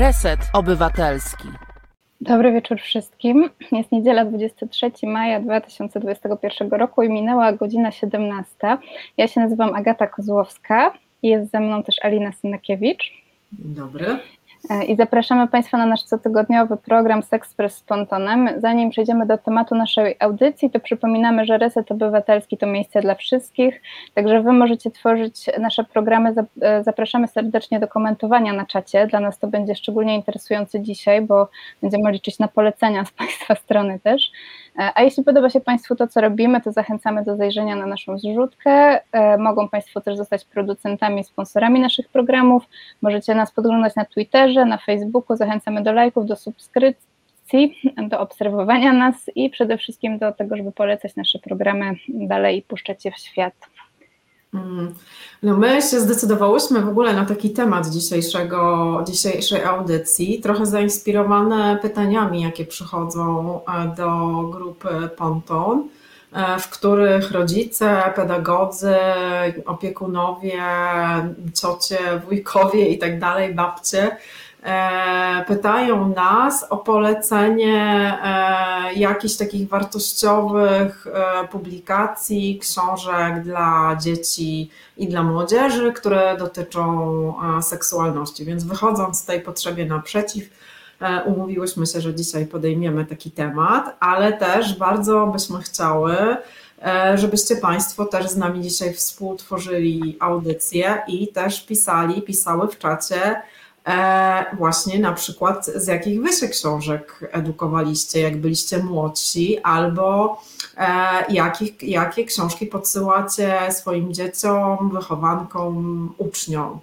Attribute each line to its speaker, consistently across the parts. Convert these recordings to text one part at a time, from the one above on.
Speaker 1: Reset Obywatelski.
Speaker 2: Dobry wieczór wszystkim. Jest niedziela 23 maja 2021 roku i minęła godzina 17. Ja się nazywam Agata Kozłowska i jest ze mną też Alina Synakiewicz.
Speaker 3: Dobry.
Speaker 2: E, I zapraszamy Państwa na nasz cotygodniowy program Sexpress z Pontonem. Zanim przejdziemy do tematu naszej audycji, to przypominamy, że Reset Obywatelski to miejsce dla wszystkich, także Wy możecie tworzyć nasze programy. E, zapraszamy serdecznie do komentowania na czacie. Dla nas to będzie szczególnie interesujące dzisiaj, bo będziemy liczyć na polecenia z Państwa strony też. E, a jeśli podoba się Państwu to, co robimy, to zachęcamy do zajrzenia na naszą zrzutkę. E, mogą Państwo też zostać producentami, sponsorami naszych programów. Możecie nas podglądać na Twitterze, na Facebooku. Zachęcamy do lajków, do subskrypcji, do obserwowania nas i przede wszystkim do tego, żeby polecać nasze programy dalej i puszczać je w świat.
Speaker 3: Mm. No my się zdecydowałyśmy w ogóle na taki temat dzisiejszego, dzisiejszej audycji, trochę zainspirowane pytaniami, jakie przychodzą e, do grupy Ponton, e, w których rodzice, pedagodzy, opiekunowie, ciocie, wujkowie i tak dalej, babcie pytają nas o polecenie e, jakichś takich wartościowych e, publikacji, książek dla dzieci i dla młodzieży, które dotyczą seksualności. Więc wychodząc tej potrzebie naprzeciw, umówiłyśmy się, że dzisiaj podejmiemy taki temat, ale też bardzo byśmy chciały, żebyście Państwo też z nami dzisiaj współtworzyli audycję i też pisali, pisały w czacie E, właśnie na przykład z jakich wy się książek edukowaliście, jak byliście młodsi, albo e, jakich, jakie książki podsyłacie swoim dzieciom, wychowankom, uczniom.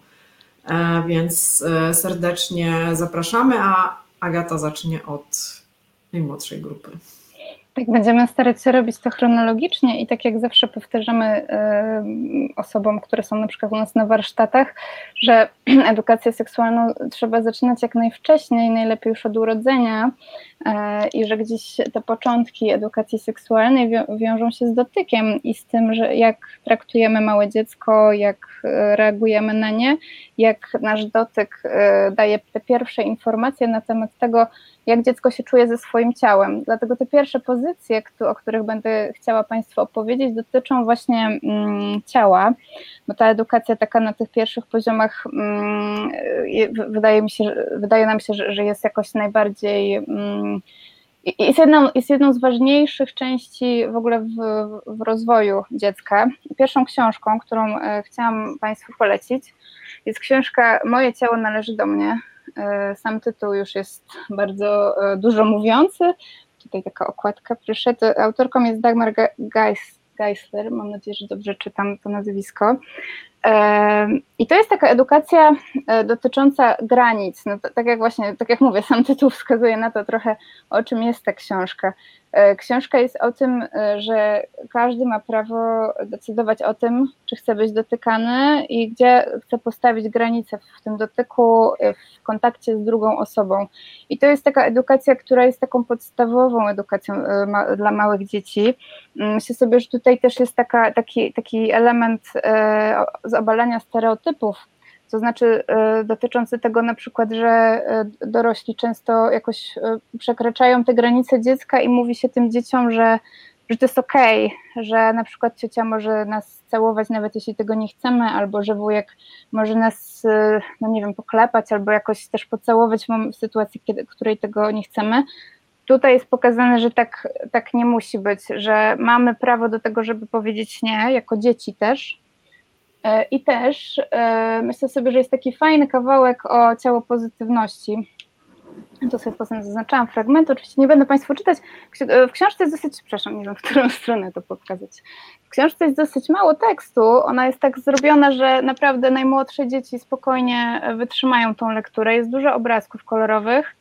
Speaker 3: E, więc serdecznie zapraszamy, a Agata zacznie od najmłodszej grupy.
Speaker 2: Będziemy starać się robić to chronologicznie i tak jak zawsze powtarzamy y, osobom, które są na przykład u nas na warsztatach, że edukację seksualną trzeba zaczynać jak najwcześniej, najlepiej już od urodzenia y, i że gdzieś te początki edukacji seksualnej wią wiążą się z dotykiem i z tym, że jak traktujemy małe dziecko, jak reagujemy na nie, jak nasz dotyk y, daje te pierwsze informacje na temat tego, jak dziecko się czuje ze swoim ciałem. Dlatego te pierwsze pozycje, o których będę chciała Państwu opowiedzieć, dotyczą właśnie mm, ciała, bo ta edukacja taka na tych pierwszych poziomach mm, wydaje mi się, wydaje nam się, że, jest jakoś najbardziej mm, jest jedną, jest jedną z ważniejszych części w ogóle w, w rozwoju dziecka. Pierwszą książką, którą e, chciałam Państwu polecić, jest książka Moje ciało należy do mnie sam tytuł już jest bardzo e, dużo mówiący. Tutaj taka okładka proszę. Autorką jest Dagmar Geisler, mam nadzieję, że dobrze czytam to nazwisko. I to jest taka edukacja e, dotycząca granic. No, tak jak właśnie, tak jak mówię, sam tytuł wskazuje na to trochę, o czym jest ta książka. E, książka jest o tym, e, że każdy ma prawo decydować o tym, czy chce być dotykany i gdzie chce postawić granice w tym dotyku, w kontakcie z drugą osobą. I to jest taka edukacja, która jest taką podstawową edukacją dla małych dzieci. Mm, myślę sobie, że tutaj też jest taka, taki, taki element z obalania stereotypów, to znaczy e, dotyczący tego na przykład, że e, dorośli często jakoś e, przekraczają te granice dziecka i mówi się tym dzieciom, że, że to jest okej, okay, że na przykład ciocia może nas całować nawet jeśli tego nie chcemy, albo że wujek może nas, no nie wiem, poklepać, albo jakoś też pocałować w sytuacji, kiedy, której tego nie chcemy. Tutaj jest pokazane, że tak, tak nie musi być, że mamy prawo do tego, żeby powiedzieć nie, jako dzieci też, I też e, myślę sobie, że jest taki fajny kawałek o ciało pozytywności. Tu sobie potem zaznaczałam fragment, oczywiście nie będę Państwu czytać. W książce jest dosyć, przepraszam, nie wiem, w którą stronę to pokazać. W książce jest dosyć mało tekstu, ona jest tak zrobiona, że naprawdę najmłodsze dzieci spokojnie wytrzymają tą lekturę. Jest dużo obrazków kolorowych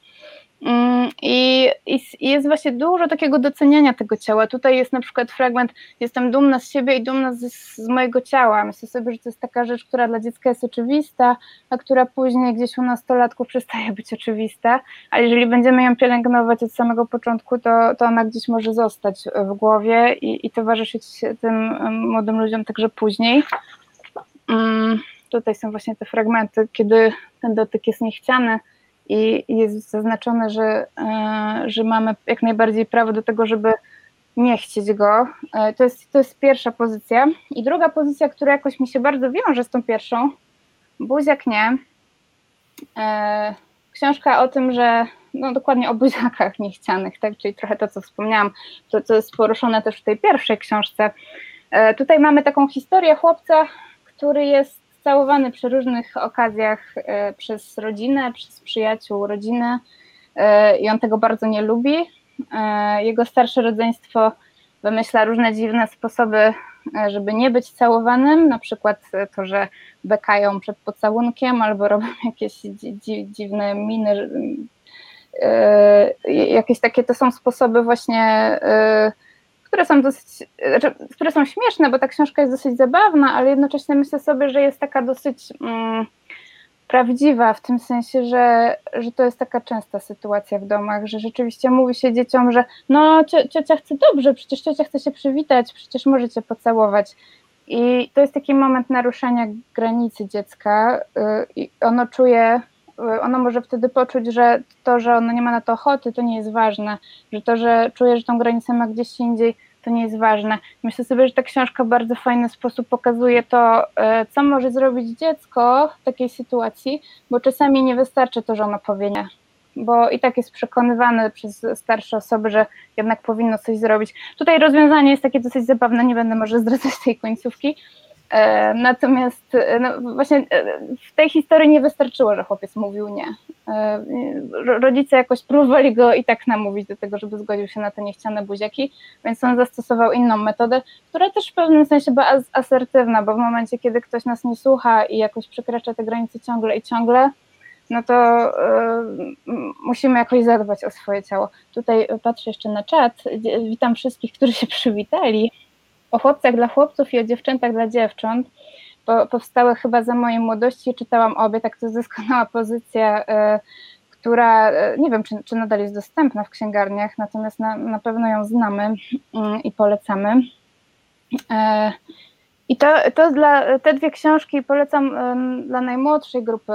Speaker 2: I, I, jest właśnie dużo takiego doceniania tego ciała. Tutaj jest na przykład fragment, jestem dumna z siebie i dumna z, z, mojego ciała. Myślę sobie, że to jest taka rzecz, która dla dziecka jest oczywista, a która później gdzieś u nastolatków przestaje być oczywista, ale jeżeli będziemy ją pielęgnować od samego początku, to, to ona gdzieś może zostać w głowie i, i towarzyszyć tym młodym ludziom także później. Um, tutaj są właśnie te fragmenty, kiedy ten dotyk jest niechciany, i jest zaznaczone, że, że mamy jak najbardziej prawo do tego, żeby nie chcieć go. To jest, to jest pierwsza pozycja. I druga pozycja, która jakoś mi się bardzo wiąże z tą pierwszą, Buziak nie. Książka o tym, że no dokładnie o buziakach niechcianych, tak? czyli trochę to, co wspomniałam, to, co jest poruszone też w tej pierwszej książce. E, tutaj mamy taką historię chłopca, który jest całowany przy różnych okazjach e, przez rodzinę, przez przyjaciół rodziny e, i on tego bardzo nie lubi. Jego starsze rodzeństwo wymyśla różne dziwne sposoby, żeby nie być całowanym, na przykład to, że bekają przed pocałunkiem albo robią jakieś dziwne miny, jakieś takie to są sposoby właśnie które są dosyć, znaczy, które są śmieszne, bo ta książka jest dosyć zabawna, ale jednocześnie myślę sobie, że jest taka dosyć mm, prawdziwa, w tym sensie, że, że to jest taka częsta sytuacja w domach, że rzeczywiście mówi się dzieciom, że no ciocia chce dobrze, przecież ciocia chce się przywitać, przecież możecie pocałować. I to jest taki moment naruszenia granicy dziecka y, i ono czuje ono może wtedy poczuć, że to, że ono nie ma na to ochoty, to nie jest ważne, że to, że czuje, że tą granicę ma gdzieś indziej, to nie jest ważne. Myślę sobie, że ta książka w bardzo fajny sposób pokazuje to, e, co może zrobić dziecko w takiej sytuacji, bo czasami nie wystarczy to, że ono powie nie, bo i tak jest przekonywany przez starsze osoby, że jednak powinno coś zrobić. Tutaj rozwiązanie jest takie dosyć zabawne, nie będę może zdradzać tej końcówki, natomiast e, no właśnie e, w tej historii nie wystarczyło, że chłopiec mówił nie. Rodzice jakoś próbowali go i tak namówić do tego, żeby zgodził się na te niechciane buziaki, więc on zastosował inną metodę, która też w pewnym sensie była asertywna, bo w momencie, kiedy ktoś nas nie słucha i jakoś przekracza te granice ciągle i ciągle, no to y, musimy jakoś zadbać o swoje ciało. Tutaj patrzę jeszcze na czat. Witam wszystkich, którzy się przywitali o chłopcach dla chłopców i o dziewczętach dla dziewcząt. Bo powstały chyba za mojej młodości, czytałam obie, tak to doskonała pozycja, y, która y, nie wiem, czy, czy, nadal jest dostępna w księgarniach, natomiast na, na pewno ją znamy y, i polecamy. I to, to dla, te dwie książki polecam dla najmłodszej grupy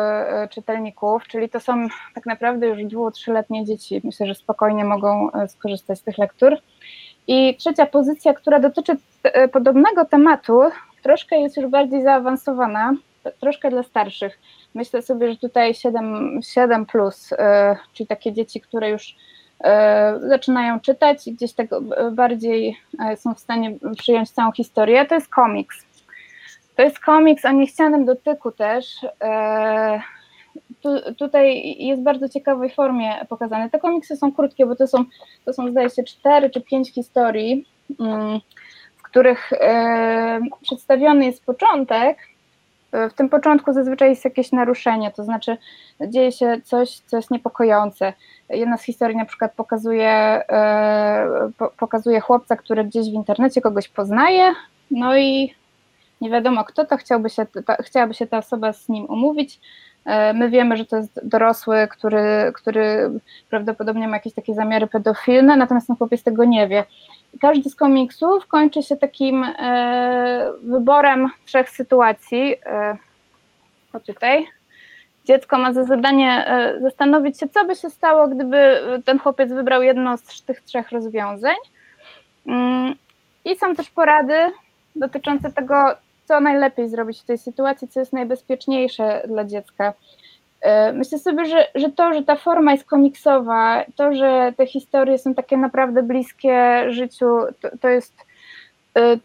Speaker 2: czytelników, czyli to są tak naprawdę już dwu, trzyletnie dzieci. Myślę, że spokojnie mogą skorzystać z tych lektur. I trzecia pozycja, która dotyczy e, podobnego tematu, troszkę jest już bardziej zaawansowana, troszkę dla starszych. Myślę sobie, że tutaj 7, 7 plus, e, czyli takie dzieci, które już e, zaczynają czytać i gdzieś tak bardziej są w stanie przyjąć całą historię, to jest komiks. To jest komiks o niechcianym dotyku też tu, tutaj jest w bardzo ciekawej formie pokazane. Te komiksy są krótkie, bo to są, to są zdaje się cztery czy pięć historii, mm, w których e, przedstawiony jest początek. E, w tym początku zazwyczaj jest jakieś naruszenie, to znaczy dzieje się coś, co jest niepokojące. Jedna z historii na przykład pokazuje, e, pokazuje chłopca, który gdzieś w internecie kogoś poznaje, no i nie wiadomo kto to, chciałby się, chciałaby się ta osoba z nim umówić, my wiemy, że to jest dorosły, który, który prawdopodobnie ma jakieś takie zamiary pedofilne, natomiast ten chłopiec tego nie wie. Każdy z komiksów kończy się takim e, wyborem trzech sytuacji. E, o tutaj. Dziecko ma za zadanie e, zastanowić się, co by się stało, gdyby ten chłopiec wybrał jedno z tych trzech rozwiązań. Mm, I są też porady dotyczące tego, co najlepiej zrobić w tej sytuacji, co jest najbezpieczniejsze dla dziecka. E, myślę sobie, że, że to, że ta forma jest komiksowa, to, że te historie są takie naprawdę bliskie życiu, to, to jest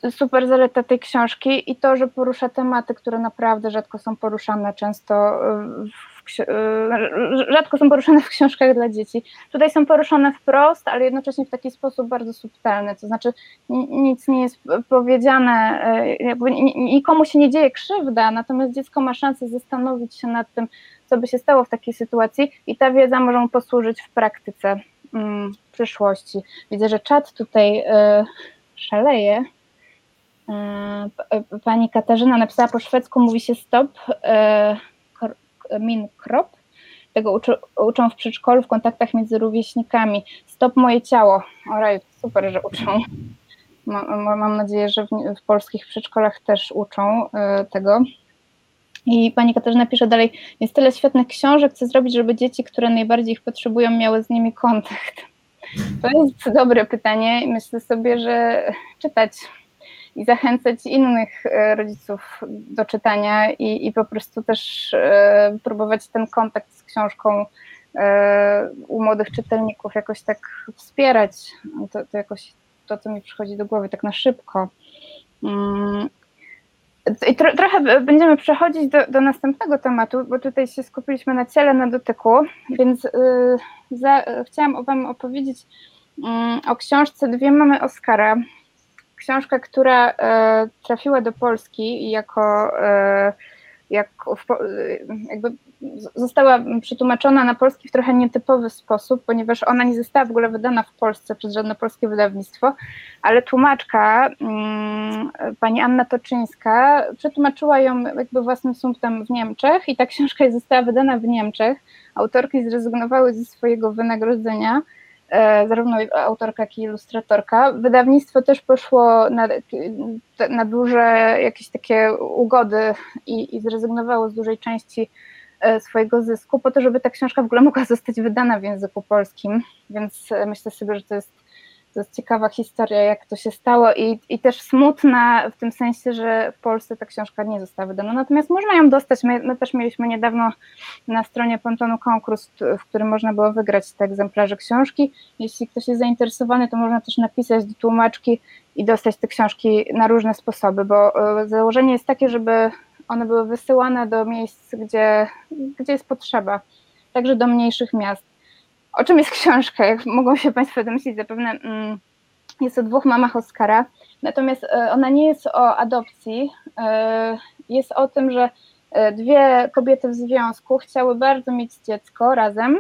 Speaker 2: e, super zaleta tej książki i to, że porusza tematy, które naprawdę rzadko są poruszane często w rzadko są poruszane w książkach dla dzieci. Tutaj są poruszane wprost, ale jednocześnie w taki sposób bardzo subtelny, to znaczy nic nie jest powiedziane, y, jakby nikomu się nie dzieje krzywda, natomiast dziecko ma szansę zastanowić się nad tym, co by się stało w takiej sytuacji i ta wiedza może mu posłużyć w praktyce mm, w przyszłości. Widzę, że czat tutaj y, szaleje. Pani Katarzyna napisała po szwedzku, mówi się stop min krop. Tego uczy, uczą w przedszkolu w kontaktach między rówieśnikami. Stop moje ciało. Oraj, super, że uczą. Mam, mam nadzieję, że w, w, polskich przedszkolach też uczą y, tego. I pani Katarzyna pisze dalej, jest tyle świetnych książek, co zrobić, żeby dzieci, które najbardziej ich potrzebują, miały z nimi kontakt? To jest dobre pytanie myślę sobie, że czytać i zachęcać innych e, rodziców do czytania i, i po prostu też e, próbować ten kontakt z książką e, u młodych czytelników jakoś tak wspierać. To, to jakoś to, co mi przychodzi do głowy tak na szybko. Mm. I tro, trochę będziemy przechodzić do, do, następnego tematu, bo tutaj się skupiliśmy na ciele, na dotyku, więc y, za, chciałam Wam opowiedzieć y, o książce Dwie mamy Oscara. Książka, która y, trafiła do Polski jako, e, jak w, jakby została przetłumaczona na polski w trochę nietypowy sposób, ponieważ ona nie została w ogóle wydana w Polsce przez żadne polskie wydawnictwo, ale tłumaczka, mm, pani Anna Toczyńska, przetłumaczyła ją jakby własnym sumptem w Niemczech i ta książka została wydana w Niemczech. Autorki zrezygnowały ze swojego wynagrodzenia, e, zarówno autorka, jak i ilustratorka. Wydawnictwo też poszło na, na duże jakieś takie ugody i, i zrezygnowało z dużej części E, swojego zysku, po to, żeby ta książka w ogóle mogła zostać wydana w języku polskim. Więc e, myślę sobie, że to jest, to jest ciekawa historia, jak to się stało i, i też smutna w tym sensie, że w Polsce ta książka nie została wydana. Natomiast można ją dostać. My, my też mieliśmy niedawno na stronie Pontonu konkurs, w którym można było wygrać te egzemplarze książki. Jeśli ktoś jest zainteresowany, to można też napisać do tłumaczki i dostać te książki na różne sposoby, bo e, założenie jest takie, żeby one były wysyłane do miejsc, gdzie, gdzie jest potrzeba, także do mniejszych miast. O czym jest książka? Jak mogą się Państwo domyślić, zapewne mm, jest o dwóch mamach Oscara, natomiast e, ona nie jest o adopcji, e, jest o tym, że e, dwie kobiety w związku chciały bardzo mieć dziecko razem,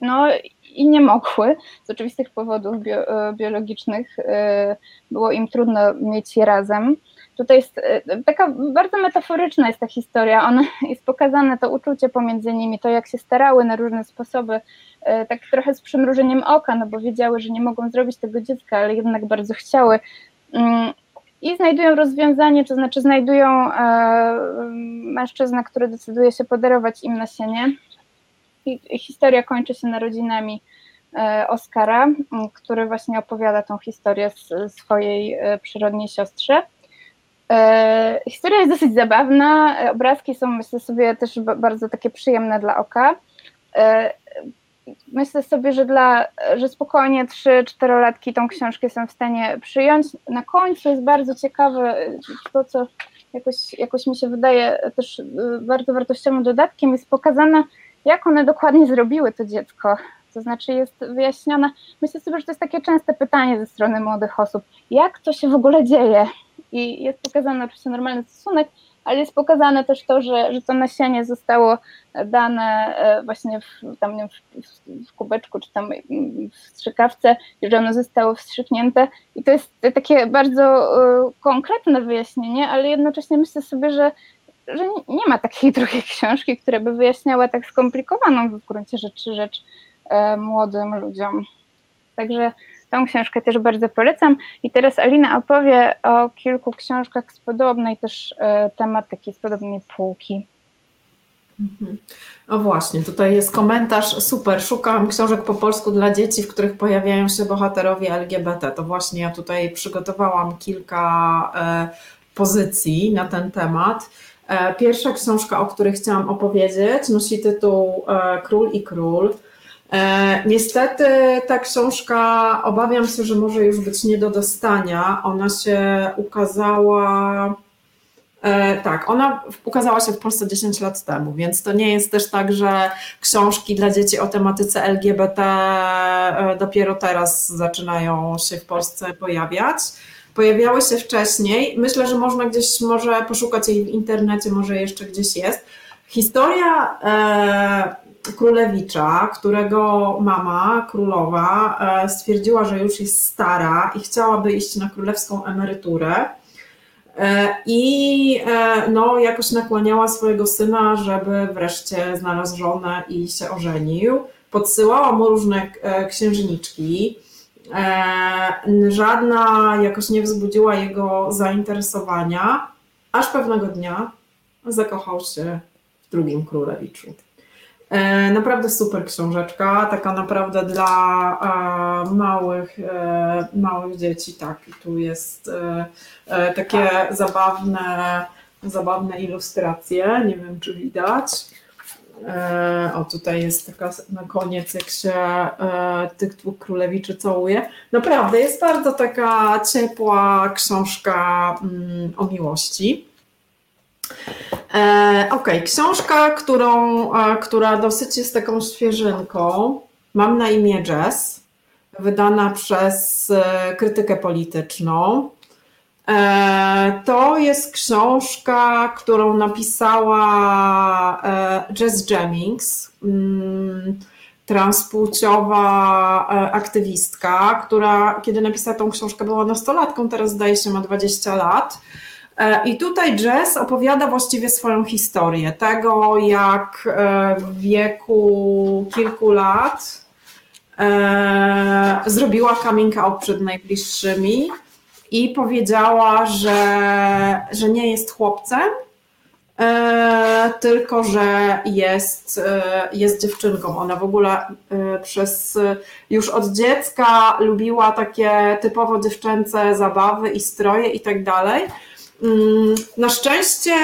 Speaker 2: no i nie mogły z oczywistych powodów biologicznych, było im trudno mieć je razem. Tutaj jest e, taka bardzo metaforyczna jest ta historia. Ona jest pokazane to uczucie pomiędzy nimi, to jak się starały na różne sposoby, e, tak trochę z przymrużeniem oka, no bo wiedziały, że nie mogą zrobić tego dziecka, ale jednak bardzo chciały. Mm, I znajdują rozwiązanie, to znaczy znajdują e, mężczyznę, który decyduje się podarować im nasienie. I historia kończy się narodzinami Oskara, który właśnie opowiada tą historię swojej przyrodniej siostrze. E, historia jest dosyć zabawna, e, obrazki są myślę sobie też bardzo takie przyjemne dla oka. E, myślę sobie, że dla, że spokojnie 3-4-latki tą książkę są w stanie przyjąć. Na końcu jest bardzo ciekawe to, co jakoś, jakoś mi się wydaje też bardzo wartościowym dodatkiem, jest pokazane, jak one dokładnie zrobiły to dziecko. To znaczy jest wyjaśnione, myślę sobie, że to jest takie częste pytanie ze strony młodych osób, jak to się w ogóle dzieje, i jest pokazany oczywiście normalny stosunek, ale jest pokazane też to, że, że to nasienie zostało dane e, właśnie w, tam, w, w kubeczku czy tam w strzykawce że ono zostało wstrzyknięte i to jest takie bardzo e, konkretne wyjaśnienie, ale jednocześnie myślę sobie, że, że nie ma takiej drugiej książki, która by wyjaśniała tak skomplikowaną w gruncie rzeczy rzecz e, młodym ludziom. Także Tą książkę też bardzo polecam. I teraz Alina opowie o kilku książkach z podobnej też e, tematyki, z podobnej półki.
Speaker 3: Mhm. O właśnie, tutaj jest komentarz, super, szukam książek po polsku dla dzieci, w których pojawiają się bohaterowie LGBT. To właśnie ja tutaj przygotowałam kilka e, pozycji na ten temat. E, pierwsza książka, o której chciałam opowiedzieć, nosi tytuł Król i Król. E, niestety ta książka, obawiam się, że może już być nie do dostania. Ona się ukazała. E, tak, ona ukazała się w Polsce 10 lat temu, więc to nie jest też tak, że książki dla dzieci o tematyce LGBT e, dopiero teraz zaczynają się w Polsce pojawiać. Pojawiały się wcześniej. Myślę, że można gdzieś może poszukać jej w internecie, może jeszcze gdzieś jest. Historia królewicza, którego mama, królowa, e, stwierdziła, że już jest stara i chciałaby iść na królewską emeryturę. E, I e, no, jakoś nakłaniała swojego syna, żeby wreszcie znalazł żonę i się ożenił. Podsyłała mu różne księżniczki. Żadna jakoś nie wzbudziła jego zainteresowania, aż pewnego dnia zakochał się w drugim królewiczu. E, naprawdę super książeczka, taka naprawdę dla e, małych, e, małych dzieci, tak, i tu jest takie zabawne, zabawne ilustracje, nie wiem czy widać. O, tutaj jest taka na koniec, jak się tych dwóch królewiczy całuje. Naprawdę jest bardzo taka ciepła książka mm, o miłości. E, ok, książka, którą, e, która dosyć jest taką świeżynką. Mam na imię Jazz, wydana przez e, krytykę polityczną. E, to jest książka, którą napisała Jazz Jennings, mm, transpłciowa aktywistka, która kiedy napisała tą książkę była nastolatką, teraz zdaje się ma 20 lat. E, I tutaj Jess opowiada właściwie swoją historię tego, jak e, w wieku kilku lat e, zrobiła coming out przed najbliższymi i powiedziała, że, że nie jest chłopcem, tylko że jest, jest dziewczynką. Ona w ogóle przez już od dziecka lubiła takie typowo dziewczęce zabawy i stroje i tak dalej. Mm, na szczęście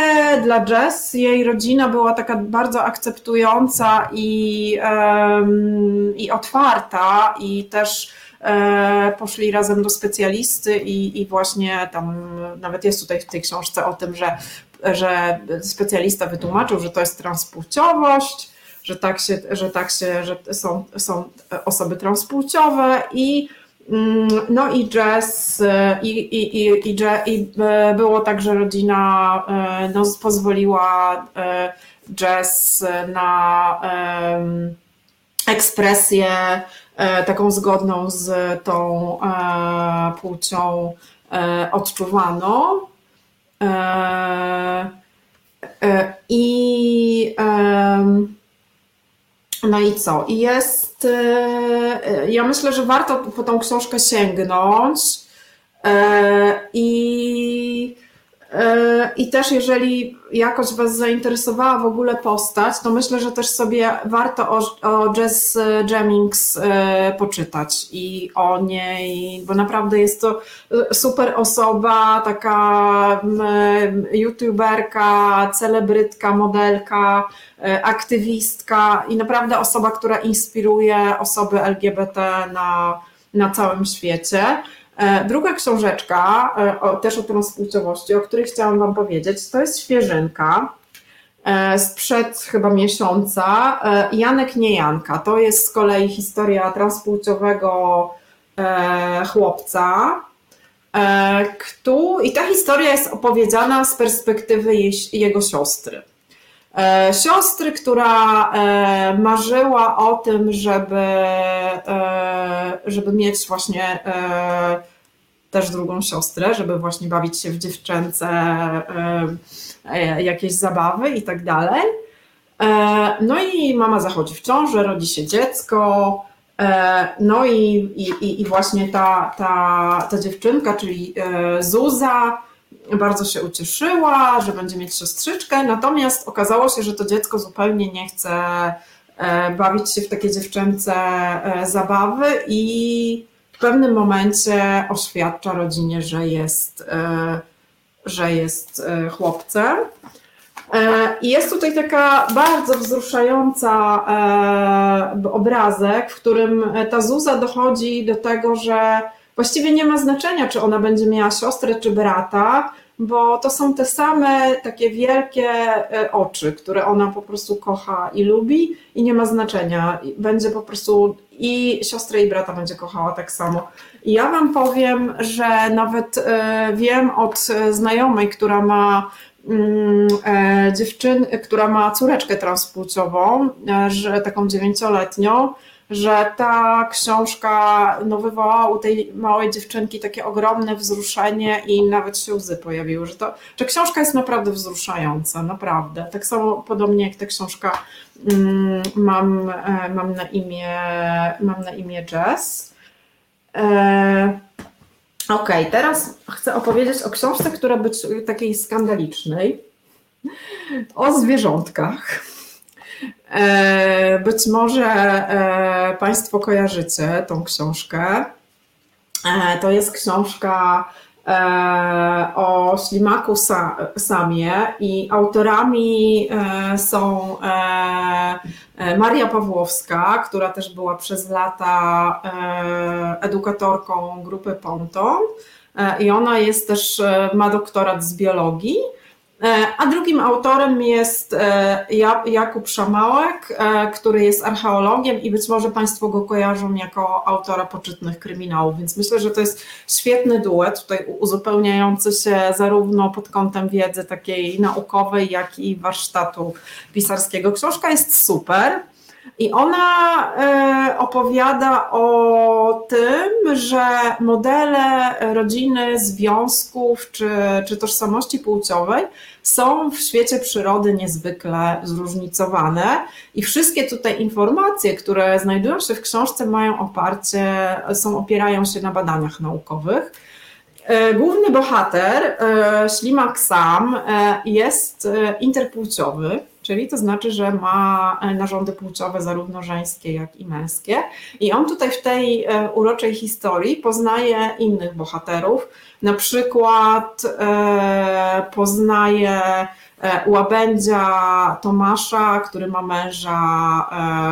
Speaker 3: dla Jess jej rodzina była taka bardzo akceptująca i, i otwarta, i też e, poszli razem do specjalisty, i, i właśnie tam nawet jest tutaj w tej książce o tym, że, że specjalista wytłumaczył, że to jest transpłciowość, że tak się, że tak się, że są, są osoby transpłciowe i no i jazz, e, i, i, i, i, i e, było tak, że rodzina e, no, pozwoliła jazz na ekspresję taką zgodną z tą płcią odczuwaną. I no i co? I jest. E, ja myślę, że warto po tą książkę sięgnąć. E, I E, I też jeżeli jakoś Was zainteresowała w ogóle postać, to myślę, że też sobie warto o, o Jess Jennings e, poczytać i o niej, bo naprawdę jest to super osoba, taka youtuberka, celebrytka, modelka, e, aktywistka i naprawdę osoba, która inspiruje osoby LGBT na, na całym świecie. E, druga książeczka, e, też o transpłciowości, o której chciałam Wam powiedzieć, to jest świeżynka e, sprzed chyba miesiąca. Janek Niejanka. To jest z kolei historia transpłciowego chłopca. I ta historia jest opowiedziana z perspektywy jego siostry. Siostry, która marzyła o tym, żeby, żeby mieć właśnie też drugą siostrę, żeby właśnie bawić się w dziewczęce, jakieś zabawy i tak dalej. No i mama zachodzi w ciążę, rodzi się dziecko. No i, i, i właśnie ta, ta, ta dziewczynka, czyli Zuza, bardzo się ucieszyła, że będzie mieć siostrzyczkę, natomiast okazało się, że to dziecko zupełnie nie chce bawić się w takie dziewczęce zabawy i pewnym momencie oświadcza rodzinie, że jest, e, że jest e, chłopcem. E, I jest tutaj taka bardzo wzruszająca obrazek, w którym ta Zuza dochodzi do tego, że właściwie nie ma znaczenia, czy ona będzie miała siostrę czy brata, bo to są te same takie wielkie oczy, które ona po prostu kocha i lubi i nie ma znaczenia. Będzie po prostu i siostrę i brata będzie kochała tak samo. I ja Wam powiem, że nawet e, wiem od znajomej, która ma mm, e, dziewczyn, która ma córeczkę transpłciową, e, że taką dziewięcioletnią, że ta książka no, wywołała u tej małej dziewczynki takie ogromne wzruszenie i nawet się łzy pojawiły, że, to, że książka jest naprawdę wzruszająca, naprawdę. Tak samo podobnie jak ta książka mm, mam, e, mam, na imię, mam na imię Jazz. E, Okej, okay, teraz chcę opowiedzieć o książce, która być takiej skandalicznej. o zwierzątkach. E, być może e, Państwo kojarzycie tą książkę. E, to jest książka o ślimaku Samie i autorami są Maria Pawłowska, która też była przez lata edukatorką grupy Ponton i ona jest też, ma doktorat z biologii a drugim autorem jest e, Jakub Szamałek, e, który jest archeologiem i być może Państwo go kojarzą jako autora poczytnych kryminałów, więc myślę, że to jest świetny duet, tutaj uzupełniający się zarówno pod kątem wiedzy takiej naukowej, jak i warsztatu pisarskiego. Książka jest super. I ona opowiada o tym, że modele rodziny, związków czy, czy tożsamości płciowej są w świecie przyrody niezwykle zróżnicowane i wszystkie tutaj informacje, które znajdują się w książce, mają oparcie, są, opierają się na badaniach naukowych. E, główny bohater, e, ślimak sam, e, jest interpłciowy, czyli to znaczy, że ma narządy płciowe zarówno żeńskie, jak i męskie. I on tutaj w tej uroczej historii poznaje innych bohaterów, na przykład e, poznaje e, łabędzia Tomasza, który ma męża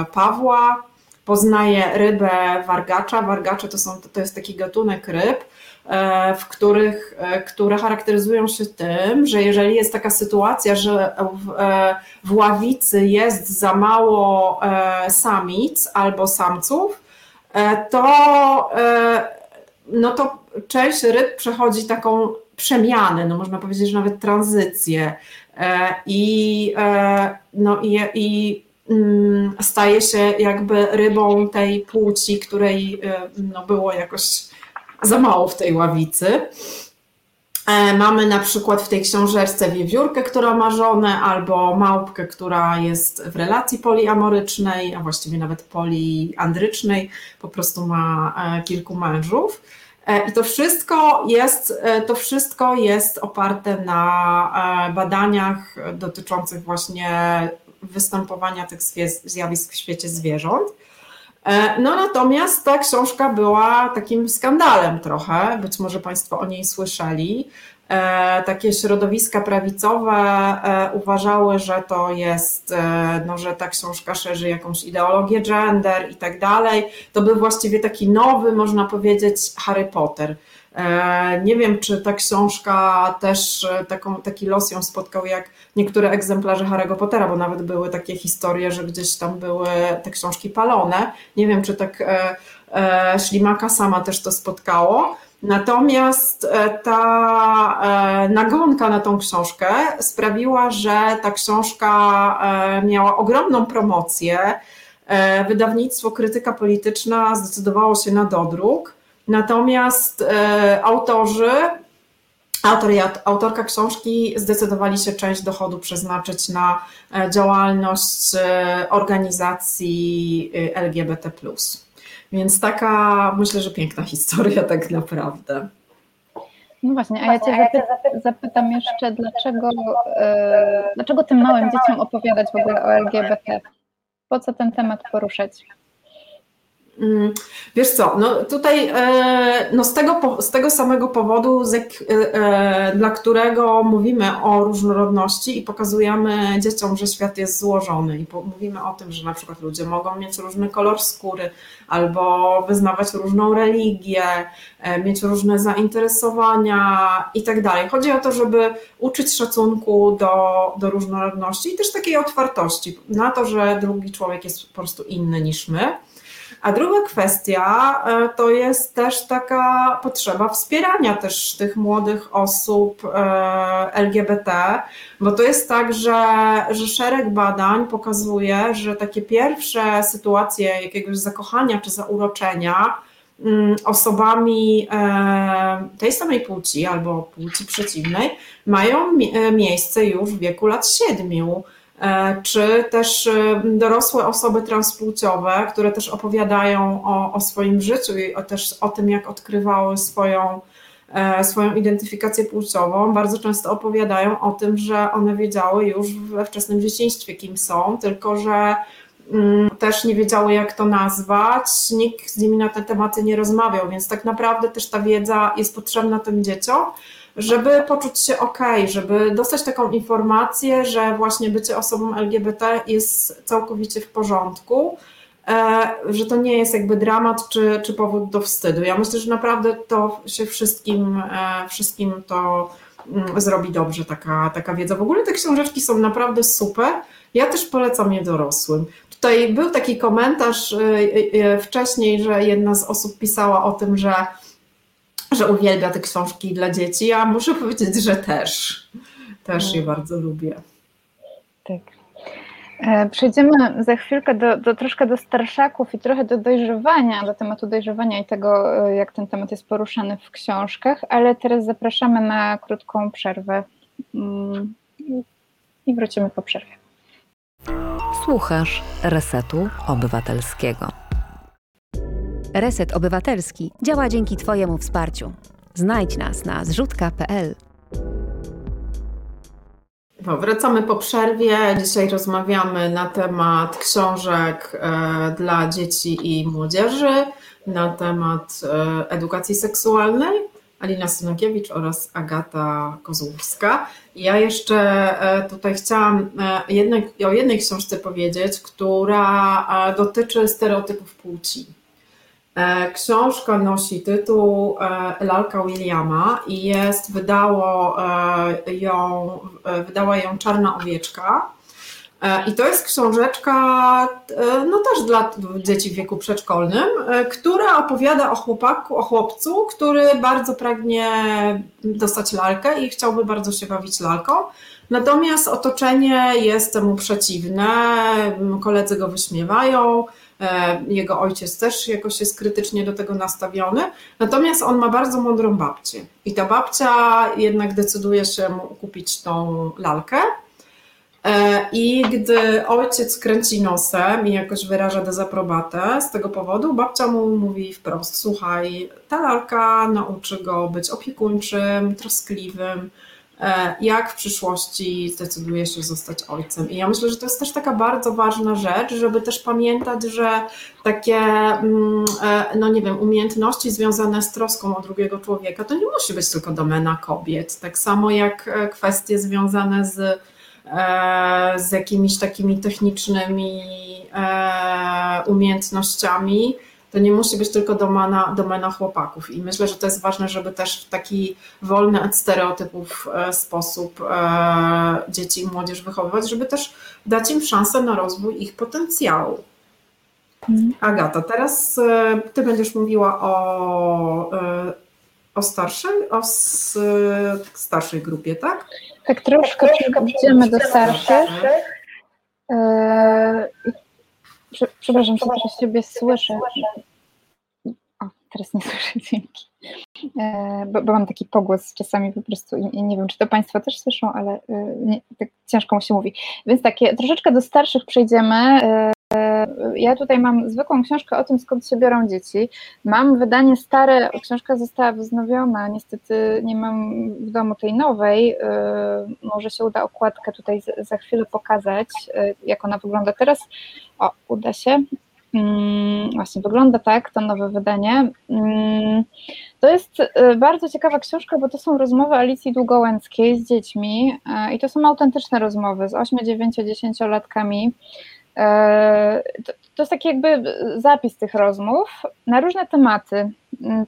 Speaker 3: e, Pawła, poznaje rybę wargacza. Wargacze to, są, to jest taki gatunek ryb, w których, które charakteryzują się tym, że jeżeli jest taka sytuacja, że w, w ławicy jest za mało samic albo samców, to no to część ryb przechodzi taką przemianę, no można powiedzieć, że nawet tranzycję. E, i, e, no i, i mm, staje się jakby rybą tej płci, której e, no było jakoś za mało w tej ławicy. Mamy na przykład w tej książeczce wiewiórkę, która ma żonę, albo małpkę, która jest w relacji poliamorycznej, a właściwie nawet poliandrycznej, po prostu ma kilku mężów. E, I to wszystko jest, e, to wszystko jest oparte na e, badaniach dotyczących właśnie występowania tych zjawisk w świecie zwierząt. No natomiast ta książka była takim skandalem trochę, być może Państwo o niej słyszeli, E, takie środowiska prawicowe e, uważały, że to jest, e, no, że ta książka szerzy jakąś ideologię gender i tak dalej. To był właściwie taki nowy, można powiedzieć, Harry Potter. Nie wiem, czy ta książka też taką, taki los ją spotkał jak niektóre egzemplarze Harry'ego Pottera, bo nawet były takie historie, że gdzieś tam były te książki palone. Nie wiem, czy tak Ślimaka sama też to spotkało. Natomiast e, ta e, nagonka na tą książkę sprawiła, że ta książka e, miała ogromną promocję. Wydawnictwo Krytyka Polityczna zdecydowało się na dodruk, natomiast autorzy, autor i autorka książki zdecydowali się część dochodu przeznaczyć na działalność organizacji LGBT. Więc taka, myślę, że piękna historia tak naprawdę.
Speaker 2: No właśnie, a ja Cię zapy zapytam jeszcze, dlaczego, yy, dlaczego tym małym dzieciom opowiadać w ogóle o LGBT? Po co ten temat poruszać?
Speaker 3: Mm, wiesz co, no tutaj e, no z, tego, z tego samego powodu, e, e, dla którego mówimy o różnorodności i pokazujemy dzieciom, że świat jest złożony i mówimy o tym, że na przykład ludzie mogą mieć różny kolor skóry albo wyznawać różną religię, mieć różne zainteresowania i tak dalej. Chodzi o to, żeby uczyć szacunku do, do różnorodności i też takiej otwartości na to, że drugi człowiek jest po prostu inny niż my. A druga kwestia e, to jest też taka potrzeba wspierania też tych młodych osób e, LGBT, bo to jest tak, że, że szereg badań pokazuje, że takie pierwsze sytuacje jakiegoś zakochania czy zauroczenia mm, osobami e, tej samej płci albo płci przeciwnej mają miejsce już w wieku lat siedmiu. E, czy też e, dorosłe osoby transpłciowe, które też opowiadają o, o swoim życiu i o, też o tym, jak odkrywały swoją e, swoją identyfikację płciową, bardzo często opowiadają o tym, że one wiedziały już we wczesnym dzieciństwie, kim są, tylko że mm, też nie wiedziały, jak to nazwać, nikt z nimi na te tematy nie rozmawiał, więc tak naprawdę też ta wiedza jest potrzebna tym dzieciom, żeby poczuć się ok, żeby dostać taką informację, że właśnie bycie osobą LGBT jest całkowicie w porządku, e, że to nie jest jakby dramat czy, czy powód do wstydu. Ja myślę, że naprawdę to się wszystkim, e, wszystkim to mm, zrobi dobrze taka, taka wiedza. W ogóle te książeczki są naprawdę super. Ja też polecam je dorosłym. Tutaj był taki komentarz e, wcześniej, że jedna z osób pisała o tym, że że uwielbia te książki dla dzieci. Ja muszę powiedzieć, że też. Też je bardzo lubię.
Speaker 2: Tak. E, przejdziemy za chwilkę do, do, troszkę do starszaków i trochę do dojrzewania, do tematu dojrzewania i tego, e, jak ten temat jest poruszany w książkach, ale teraz zapraszamy na krótką przerwę mm, i wrócimy po przerwie.
Speaker 1: Słuchasz Resetu Obywatelskiego.
Speaker 4: Reset Obywatelski działa dzięki Twojemu wsparciu. Znajdź nas na zrzutka.pl.
Speaker 3: No, wracamy po przerwie. Dzisiaj rozmawiamy na temat książek e, dla dzieci i młodzieży, na temat e, edukacji seksualnej. Alina Synokiewicz oraz Agata Kozłowska. Ja jeszcze e, tutaj chciałam jednej, o jednej książce powiedzieć, która dotyczy stereotypów płci. E, książka nosi tytuł e, Lalka Williama i jest, wydało e, ją, wydała ją Czarna Owieczka. I to jest książeczka, no też dla dzieci w wieku przedszkolnym, która opowiada o chłopaku, o chłopcu, który bardzo pragnie dostać lalkę i chciałby bardzo się bawić lalką. Natomiast otoczenie jest temu przeciwne, koledzy go wyśmiewają, jego ojciec też jakoś jest krytycznie do tego nastawiony. Natomiast on ma bardzo mądrą babcię. I ta babcia jednak decyduje się mu kupić tą lalkę. E, I gdy ojciec kręci nosem i jakoś wyraża dezaprobatę z tego powodu, babcia mu mówi wprost: Słuchaj, ta lalka nauczy go być opiekuńczym, troskliwym, E, jak w przyszłości zdecyduje się zostać ojcem. I ja myślę, że to jest też taka bardzo ważna rzecz, żeby też pamiętać, że takie, mm, e, no nie wiem, umiejętności związane z troską o drugiego człowieka, to nie musi być tylko domena kobiet. Tak samo jak e, kwestie związane z, z jakimiś takimi technicznymi umiejętnościami, to nie musi być tylko domena, domena chłopaków. I myślę, że to jest ważne, żeby też w taki wolny od stereotypów e, sposób e, dzieci i młodzież wychowywać, żeby też dać im szansę na rozwój ich potencjału. Mhm. Agata, teraz e, ty będziesz mówiła o, o starszej, o starszej grupie, tak?
Speaker 2: Tak, troszkę idziemy do starszych. Przepraszam, że teraz siebie słyszę. O, teraz nie słyszę dźwięki. E, bo, bo, mam taki pogłos czasami po prostu i nie wiem, czy to Państwo też słyszą, ale e, nie, tak ciężko mu się mówi. Więc takie troszeczkę do starszych przejdziemy. E, ja tutaj mam zwykłą książkę o tym, skąd się biorą dzieci. Mam wydanie stare, książka została wznowiona, niestety nie mam w domu tej nowej. Może się uda okładkę tutaj za chwilę pokazać, jak ona wygląda teraz. O, uda się. Mm, właśnie wygląda tak, to nowe wydanie. Mm, to jest bardzo ciekawa książka, bo to są rozmowy Alicji Długołęckiej z dziećmi i to są autentyczne rozmowy z 8, 9, 10 latkami E, to jest taki jakby zapis tych rozmów na różne tematy.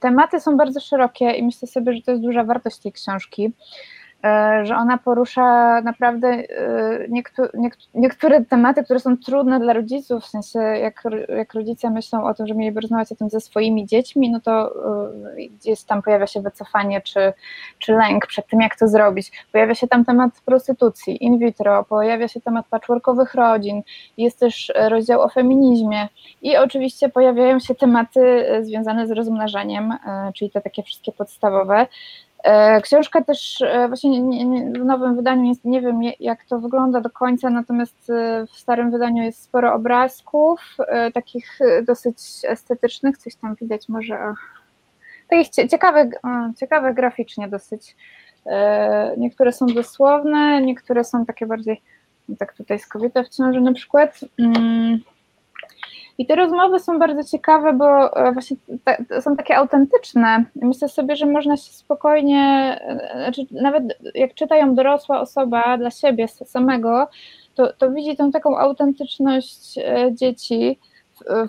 Speaker 2: Tematy są bardzo szerokie i myślę sobie, że to jest duża wartość tej książki. E, że ona porusza naprawdę e, niektóre tematy, które są trudne dla rodziców, w sensie jak, jak rodzice myślą o tym, że mieliby rozmawiać o tym ze swoimi dziećmi, no to e, gdzieś tam pojawia się wycofanie czy, czy lęk przed tym, jak to zrobić. Pojawia się tam temat prostytucji in vitro, pojawia się temat patchworkowych rodzin, jest też rozdział o feminizmie i oczywiście pojawiają się tematy związane z rozmnażaniem, czyli te takie wszystkie podstawowe. E, książka też e, właśnie w nowym wydaniu jest, nie wiem jak to wygląda do końca, natomiast e, w starym wydaniu jest sporo obrazków, takich dosyć estetycznych, coś tam widać może takich ciekawych, ciekawych graficznie dosyć. Niektóre są dosłowne, niektóre są takie bardziej, tak tutaj z kobietą w ciąży na przykład. I te rozmowy są bardzo ciekawe, bo właśnie są takie autentyczne. Myślę sobie, że można się spokojnie, znaczy nawet jak czyta ją dorosła osoba dla siebie samego, to, to widzi tą taką autentyczność dzieci,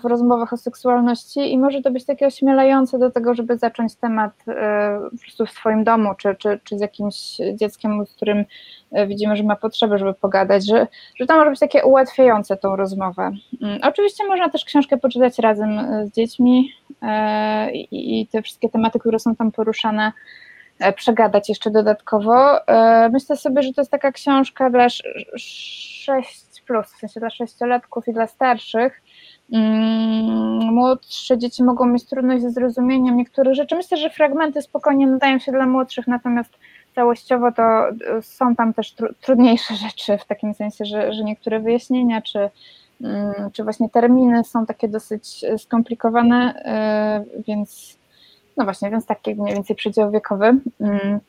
Speaker 2: w rozmowach o seksualności i może to być takie ośmielające do tego, żeby zacząć temat e, po prostu w swoim domu, czy, czy, czy z jakimś dzieckiem, z którym e, widzimy, że ma potrzebę, żeby pogadać, że, że to może być takie ułatwiające tą rozmowę. Mm, oczywiście można też książkę poczytać razem e, z dziećmi i, te wszystkie tematy, które są tam poruszane, przegadać jeszcze dodatkowo. Myślę sobie, że to jest taka książka dla 6 plus, w sensie dla sześciolatków i dla starszych, młodsze dzieci mogą mieć trudność ze zrozumieniem niektórych rzeczy. Myślę, że fragmenty spokojnie nadają się dla młodszych, natomiast całościowo to y, są tam też trudniejsze rzeczy, w takim sensie, że, że niektóre wyjaśnienia czy, mm, czy właśnie terminy są takie dosyć y, skomplikowane, y, więc no właśnie, więc taki mniej więcej przedział wiekowy. Mm,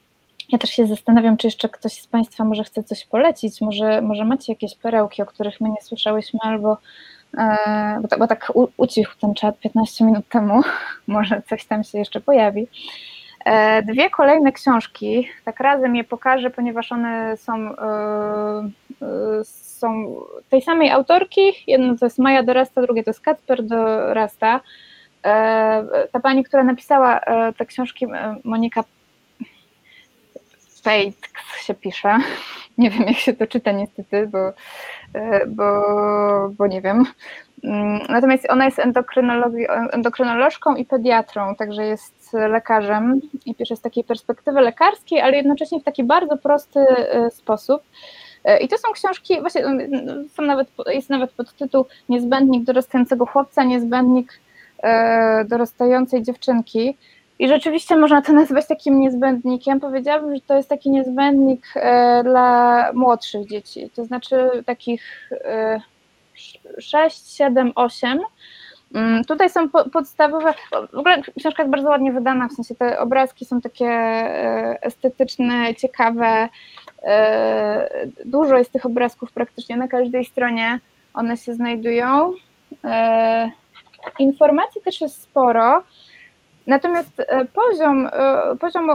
Speaker 2: ja też się zastanawiam, czy jeszcze ktoś z Państwa może chce coś polecić, może, może macie jakieś perełki, o których my nie słyszałyśmy, albo E, bo, bo tak ucichł ten czat 15 minut temu, może coś tam się jeszcze pojawi. E, dwie kolejne książki, tak razem je pokażę, ponieważ one są, e, są tej samej autorki. Jedno to jest Maja Dorasta, drugie to jest Kacper Dorasta. Ta pani, która napisała te książki, Monika Pejtks się pisze. Nie wiem, jak się to czyta niestety, bo, e, bo, bo nie wiem. Mm, natomiast ona jest endokrynolożką i pediatrą, także jest lekarzem i pisze z takiej perspektywy lekarskiej, ale jednocześnie w taki bardzo prosty e, sposób. E, I to są książki, właśnie są nawet, jest nawet podtytuł Niezbędnik dorastającego chłopca, niezbędnik dorastającej dziewczynki. I rzeczywiście można to nazwać takim niezbędnikiem. Powiedziałabym, że to jest taki niezbędnik e, dla młodszych dzieci, to znaczy takich 6, 7, 8. Tutaj są podstawowe, w ogóle książka jest bardzo ładnie wydana, w sensie te obrazki są takie e, estetyczne, ciekawe. E, dużo jest tych obrazków praktycznie na każdej stronie, one się znajdują. Informacji też jest sporo. Natomiast e, poziom, e, poziom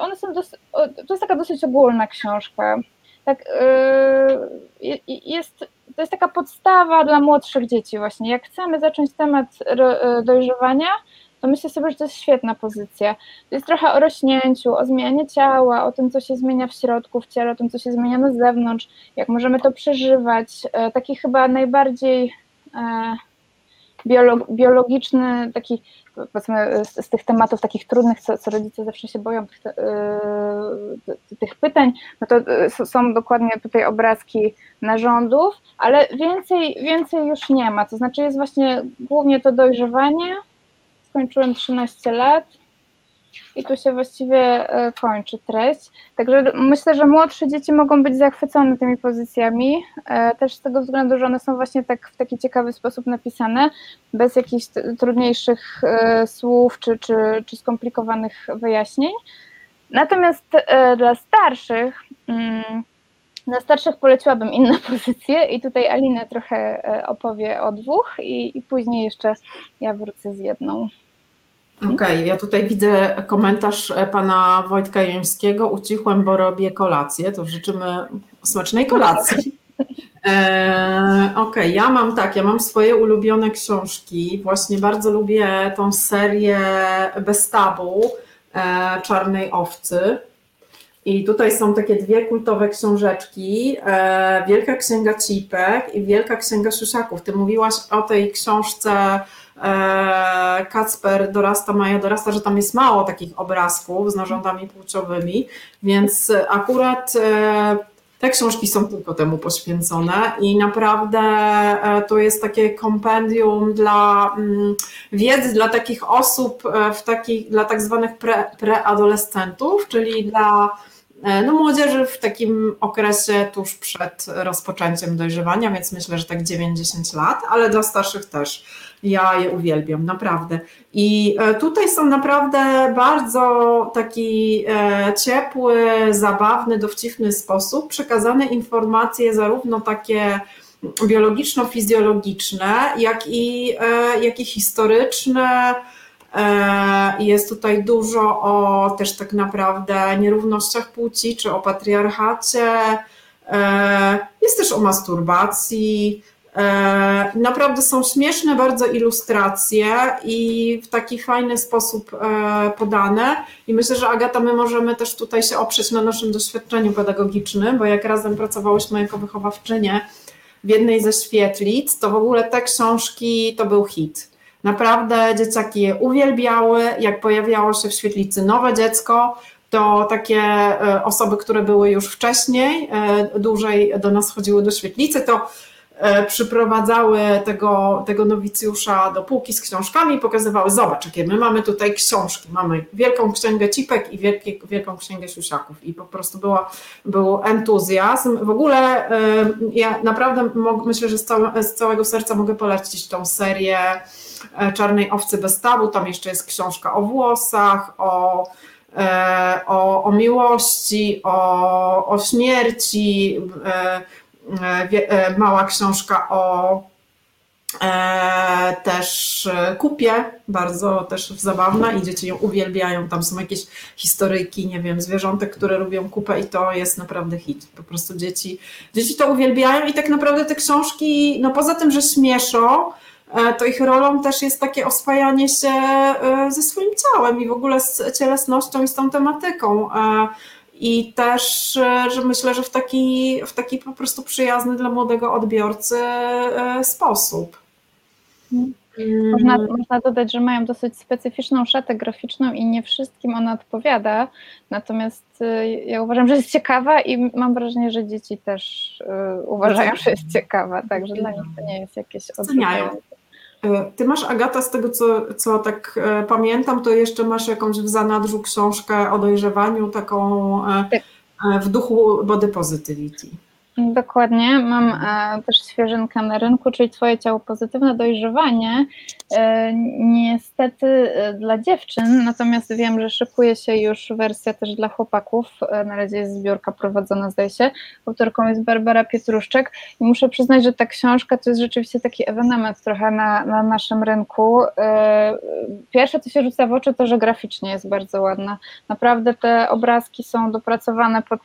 Speaker 2: one są to jest taka dosyć ogólna książka. Tak, e, jest, to jest taka podstawa dla młodszych dzieci właśnie. Jak chcemy zacząć temat dojrzewania, to myślę sobie, że to jest świetna pozycja. To jest trochę o rośnięciu, o zmianie ciała, o tym, co się zmienia w środku, w ciele, o tym, co się zmienia na zewnątrz, jak możemy to przeżywać. Taki chyba najbardziej biologiczny, taki powiedzmy z, z, tych tematów takich trudnych, co, co rodzice zawsze się boją tych, yy, tych pytań, no to yy, są dokładnie tutaj obrazki narządów, ale więcej, więcej już nie ma, to znaczy jest właśnie głównie to dojrzewanie, skończyłem 13 lat, i tu się właściwie e, kończy treść. Także myślę, że młodsze dzieci mogą być zachwycone tymi pozycjami, e, też z tego względu, że one są właśnie tak w taki ciekawy sposób napisane, bez jakichś trudniejszych e, słów czy, czy, czy skomplikowanych wyjaśnień. Natomiast dla starszych, mm, dla starszych poleciłabym inne pozycje i tutaj Alina trochę opowie o dwóch i, i później jeszcze ja wrócę z jedną.
Speaker 3: Okej, okay, ja tutaj widzę komentarz e, pana Wojtka Jońskiego. Ucichłem, bo robię kolację. To życzymy smacznej kolacji. E, Okej, okay, ja mam tak, ja mam swoje ulubione książki. Właśnie bardzo lubię tą serię Bez tabu e, Czarnej Owcy. I tutaj są takie dwie kultowe książeczki, e, Wielka Księga Cipek i Wielka Księga Szyszaków. Ty mówiłaś o tej książce Kacper dorasta, Maja dorasta, że tam jest mało takich obrazków z narządami płciowymi, więc akurat e, te książki są tylko temu poświęcone i naprawdę e, to jest takie kompendium dla mm, wiedzy dla takich osób, w takich, dla tak zwanych pre, preadolescentów, czyli dla no, młodzieży w takim okresie tuż przed rozpoczęciem dojrzewania, więc myślę, że tak 9-10 lat, ale dla starszych też. Ja je uwielbiam, naprawdę. I e, tutaj są naprawdę bardzo taki e, ciepły, zabawny, dowcipny sposób przekazane informacje, zarówno takie biologiczno-fizjologiczne, jak i, e, jak i historyczne. Jest tutaj dużo o też tak naprawdę nierównościach płci czy o patriarchacie. Jest też o masturbacji. E, naprawdę są śmieszne bardzo ilustracje i w taki fajny sposób e, podane. I myślę, że Agata, my możemy też tutaj się oprzeć na naszym doświadczeniu pedagogicznym, bo jak razem pracowałyśmy jako wychowawczynie w jednej ze świetlic, to w ogóle te książki to był hit. Naprawdę dzieciaki je uwielbiały. Jak pojawiało się w świetlicy nowe dziecko, to takie e, osoby, które były już wcześniej, dłużej do nas chodziły do świetlicy, to przyprowadzały tego, tego nowicjusza do półki z książkami i pokazywały, zobacz, jakie my mamy tutaj książki, mamy wielką księgę cipek i wielkie, wielką księgę siusiaków. I po prostu była, był entuzjazm. W ogóle e, ja naprawdę myślę, że z, z całego serca mogę polecić tą serię e, Czarnej Owcy bez tabu, tam jeszcze jest książka o włosach, o o, o miłości, o, o śmierci, E, e, mała książka o e, też kupie, bardzo też zabawna i dzieci ją uwielbiają. Tam są jakieś historyjki, nie wiem, zwierzątek, które lubią kupę i to jest naprawdę hit. Po prostu dzieci, dzieci to uwielbiają i tak naprawdę te książki, no poza tym, że śmieszą, to ich rolą też jest takie oswajanie się ze swoim ciałem i w ogóle z cielesnością i z tą tematyką. I też, e, że myślę, że w taki, w taki po prostu przyjazny dla młodego odbiorcy e, sposób.
Speaker 2: Można, można dodać, że mają dosyć specyficzną szatę graficzną i nie wszystkim ona odpowiada. Natomiast e, ja uważam, że jest ciekawa i mam wrażenie, że dzieci też uważają, że jest ciekawa. Także dla nich to nie jest jakieś odrzucające.
Speaker 3: E, ty masz, Agata, z tego co, co tak e, pamiętam, to jeszcze masz jakąś w zanadrzu książkę o dojrzewaniu, taką e, tak. w duchu body positivity.
Speaker 2: Dokładnie, mam też świeżynkę na rynku, czyli Twoje ciało pozytywne dojrzewanie. E, niestety e, dla dziewczyn, natomiast wiem, że szykuje się już wersja też dla chłopaków. Na razie jest zbiórka prowadzona, zdaje się. Autorką jest Barbara Pietruszczek i muszę przyznać, że ta książka to jest rzeczywiście taki ewenement trochę na, na naszym rynku. Pierwsze, co się rzuca w oczy, to, że graficznie jest bardzo ładna. Naprawdę te obrazki są dopracowane pod,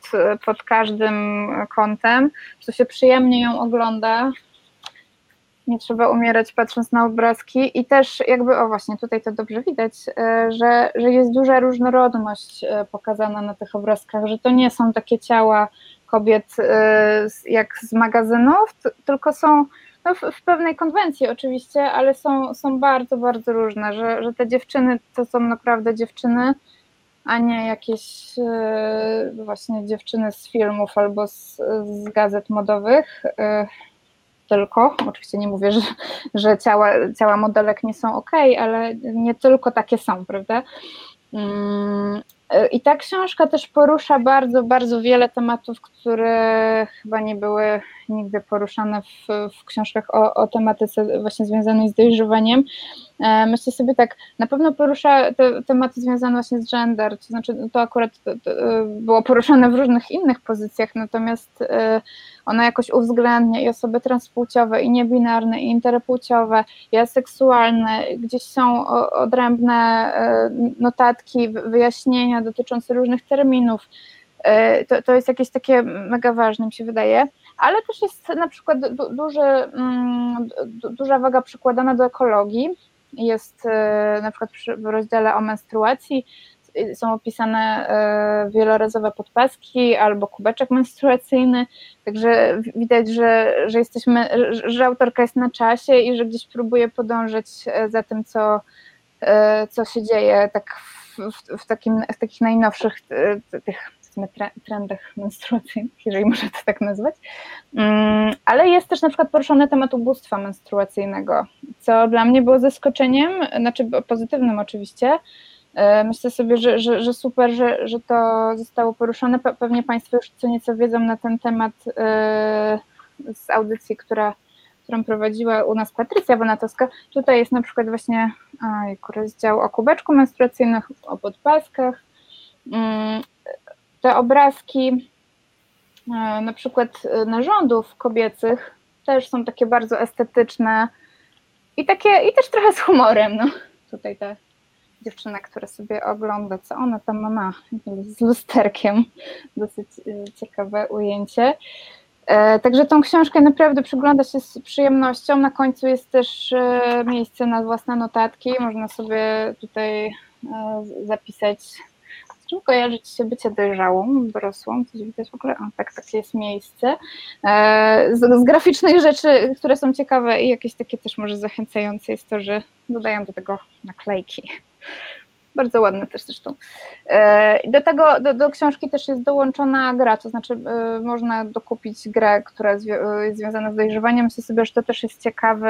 Speaker 2: pod każdym kątem to się przyjemnie ją ogląda. Nie trzeba umierać patrząc na obrazki i też jakby, o właśnie, tutaj to dobrze widać, e, że, że jest duża różnorodność e, pokazana na tych obrazkach, że to nie są takie ciała kobiet e, jak z magazynów, tylko są no, w, w, pewnej konwencji oczywiście, ale są, są bardzo, bardzo różne, że, że te dziewczyny to są naprawdę dziewczyny, a nie jakieś właśnie dziewczyny z filmów albo z, z gazet modowych. Tylko, oczywiście nie mówię, że, że ciała, ciała modelek nie są ok, ale nie tylko takie są, prawda? Mm, e, I ta książka też porusza bardzo, bardzo wiele tematów, które chyba nie były nigdy poruszane w, w książkach o, o tematyce właśnie związanej z dojrzewaniem. E, myślę sobie tak, na pewno porusza te tematy związane właśnie z gender, to znaczy to akurat to, to e, było poruszane w różnych innych pozycjach, natomiast e, ona jakoś uwzględnia i osoby transpłciowe, i niebinarne, i interpłciowe, i aseksualne, gdzieś są odrębne notatki, wyjaśnienia dotyczące różnych terminów. To, to jest jakieś takie mega ważne, mi się wydaje ale też jest na przykład duży, mm, duża waga przykładana do ekologii. Jest e, na przykład w rozdziale o menstruacji są opisane e, wielorazowe podpaski albo kubeczek menstruacyjny, także widać, że, że jesteśmy, że autorka jest na czasie i że gdzieś próbuje podążyć e, za tym, co, co się dzieje tak w, w, w, takim, w takich najnowszych tych trendach menstruacyjnych, jeżeli można to tak nazwać. Mm, ale jest też na przykład poruszony temat ubóstwa menstruacyjnego, co dla mnie było zaskoczeniem, znaczy pozytywnym oczywiście, Myślę sobie, że, że, że super, że, że to zostało poruszone. Pewnie Państwo już co nieco wiedzą na ten temat z audycji, która, którą prowadziła u nas Patrycja Bonatowska. Tutaj jest na przykład właśnie rozdział o kubeczku menstruacyjnych, o podpaskach. Mm, te obrazki na przykład narządów kobiecych też są takie bardzo estetyczne i takie, i też trochę z humorem. No. Tutaj ta dziewczyna, która sobie ogląda, co ona tam ma z lusterkiem. Dosyć ciekawe ujęcie. Także tą książkę naprawdę przygląda się z przyjemnością. Na końcu jest też miejsce na własne notatki. Można sobie tutaj zapisać, z czym kojarzyć się bycie dojrzałą, dorosłą. Coś widać w ogóle? O, tak, takie jest miejsce. Z, z graficznych rzeczy, które są ciekawe i jakieś takie też może zachęcające jest to, że dodają do tego naklejki bardzo ładne też zresztą. Do tego, do, do, książki też jest dołączona gra, to znaczy można dokupić grę, która jest związana z dojrzewaniem. Myślę sobie, że to też jest ciekawy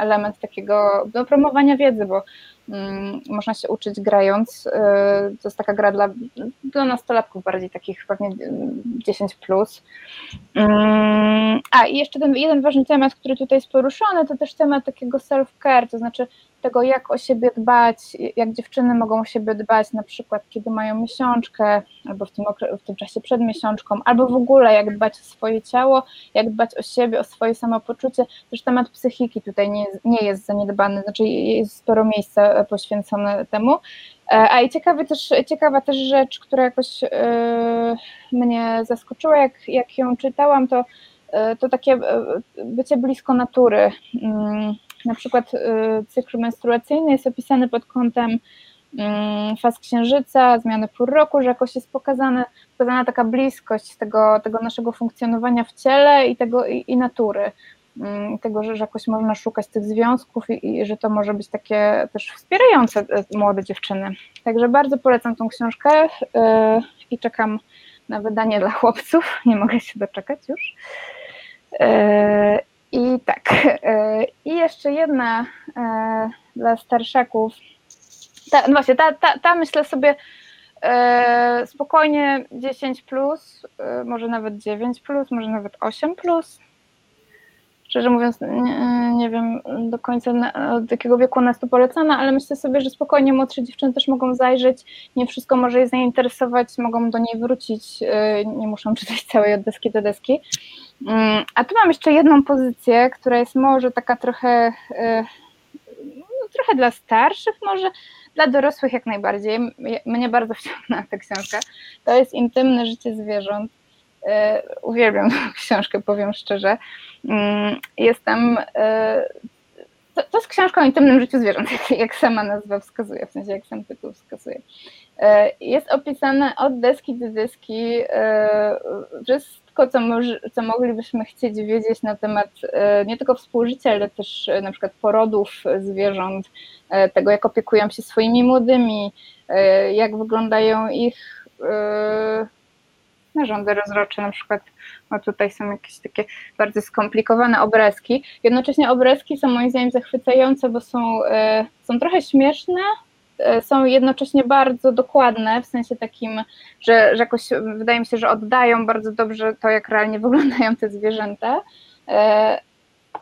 Speaker 2: element takiego do promowania wiedzy, bo um, można się uczyć grając. To jest taka gra dla, dla nastolatków bardziej takich pewnie 10 plus. Um, a i jeszcze ten jeden ważny temat, który tutaj jest poruszony, to też temat takiego self-care, to znaczy tego, jak o siebie dbać, jak dziewczyny mogą o siebie dbać, na przykład kiedy mają miesiączkę, albo w tym, w tym czasie przed miesiączką, albo w ogóle jak dbać o swoje ciało, jak dbać o siebie, o swoje samopoczucie. Też temat psychiki tutaj nie, nie jest zaniedbany, znaczy jest sporo miejsca poświęcone temu. A i ciekawy też, ciekawa też rzecz, która jakoś yy, mnie zaskoczyła, jak, jak ją czytałam, to, to takie bycie blisko natury. Na przykład cykl menstruacyjny jest opisany pod kątem faz księżyca, zmiany pór roku, że jakoś jest pokazane, pokazana taka bliskość tego, tego naszego funkcjonowania w ciele i tego i, i natury. Tego, że, że jakoś można szukać tych związków i, i, że to może być takie też wspierające młode dziewczyny. Także bardzo polecam tą książkę yy, i czekam na wydanie dla chłopców. Nie mogę się doczekać już. Yy, i tak, i jeszcze jedna dla starszaków. Ta, no właśnie, ta, ta, ta myślę sobie spokojnie 10, plus, może nawet 9, plus, może nawet 8. Plus. Szczerze mówiąc, nie, nie wiem do końca na, od jakiego wieku ona jest to polecana, ale myślę sobie, że spokojnie młodsze dziewczyny też mogą zajrzeć. Nie wszystko może je zainteresować, mogą do niej wrócić, nie muszą czytać całej od deski do deski. A tu mam jeszcze jedną pozycję, która jest może taka trochę, no, trochę dla starszych, może dla dorosłych jak najbardziej. Mnie bardzo wciągnęła ta książka. To jest Intymne życie zwierząt. Uwielbiam tę książkę, powiem szczerze. Jest tam. To, to jest książka o intymnym życiu zwierząt, jak sama nazwa wskazuje, w sensie jak sam tytuł wskazuje. Jest opisane od deski do deski wszystko, co, co moglibyśmy chcieć wiedzieć na temat nie tylko współżycia, ale też na przykład porodów zwierząt, tego jak opiekują się swoimi młodymi, jak wyglądają ich narządy rozrodcze, na przykład no tutaj są jakieś takie bardzo skomplikowane obrazki. Jednocześnie obrazki są moim zdaniem zachwycające, bo są, są trochę śmieszne, są jednocześnie bardzo dokładne, w sensie takim, że, że jakoś wydaje mi się, że oddają bardzo dobrze to, jak realnie wyglądają te zwierzęta,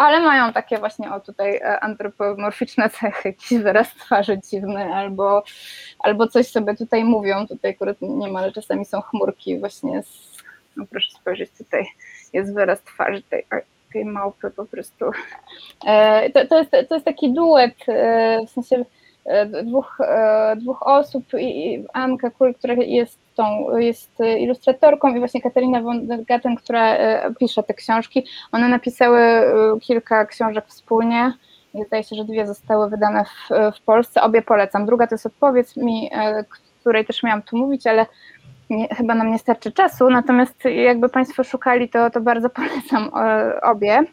Speaker 2: ale mają takie właśnie, o tutaj antropomorficzne cechy, jakiś wyraz twarzy dziwny, albo, albo coś sobie tutaj mówią, tutaj akurat nie ma, ale czasami są chmurki właśnie z, no proszę spojrzeć, tutaj jest wyraz twarzy tej, tej małpy po prostu. To, to, jest, to jest taki duet, w sensie dwóch, dwóch osób i Anka Kul, która jest tą, jest ilustratorką i właśnie Katarina von Gatten, która pisze te książki. One napisały kilka książek wspólnie. I zdaje się, że dwie zostały wydane w, w Polsce. Obie polecam. Druga to jest Odpowiedz mi, której też miałam tu mówić, ale nie, chyba nam nie starczy czasu. Natomiast jakby Państwo szukali, to, to bardzo polecam obie.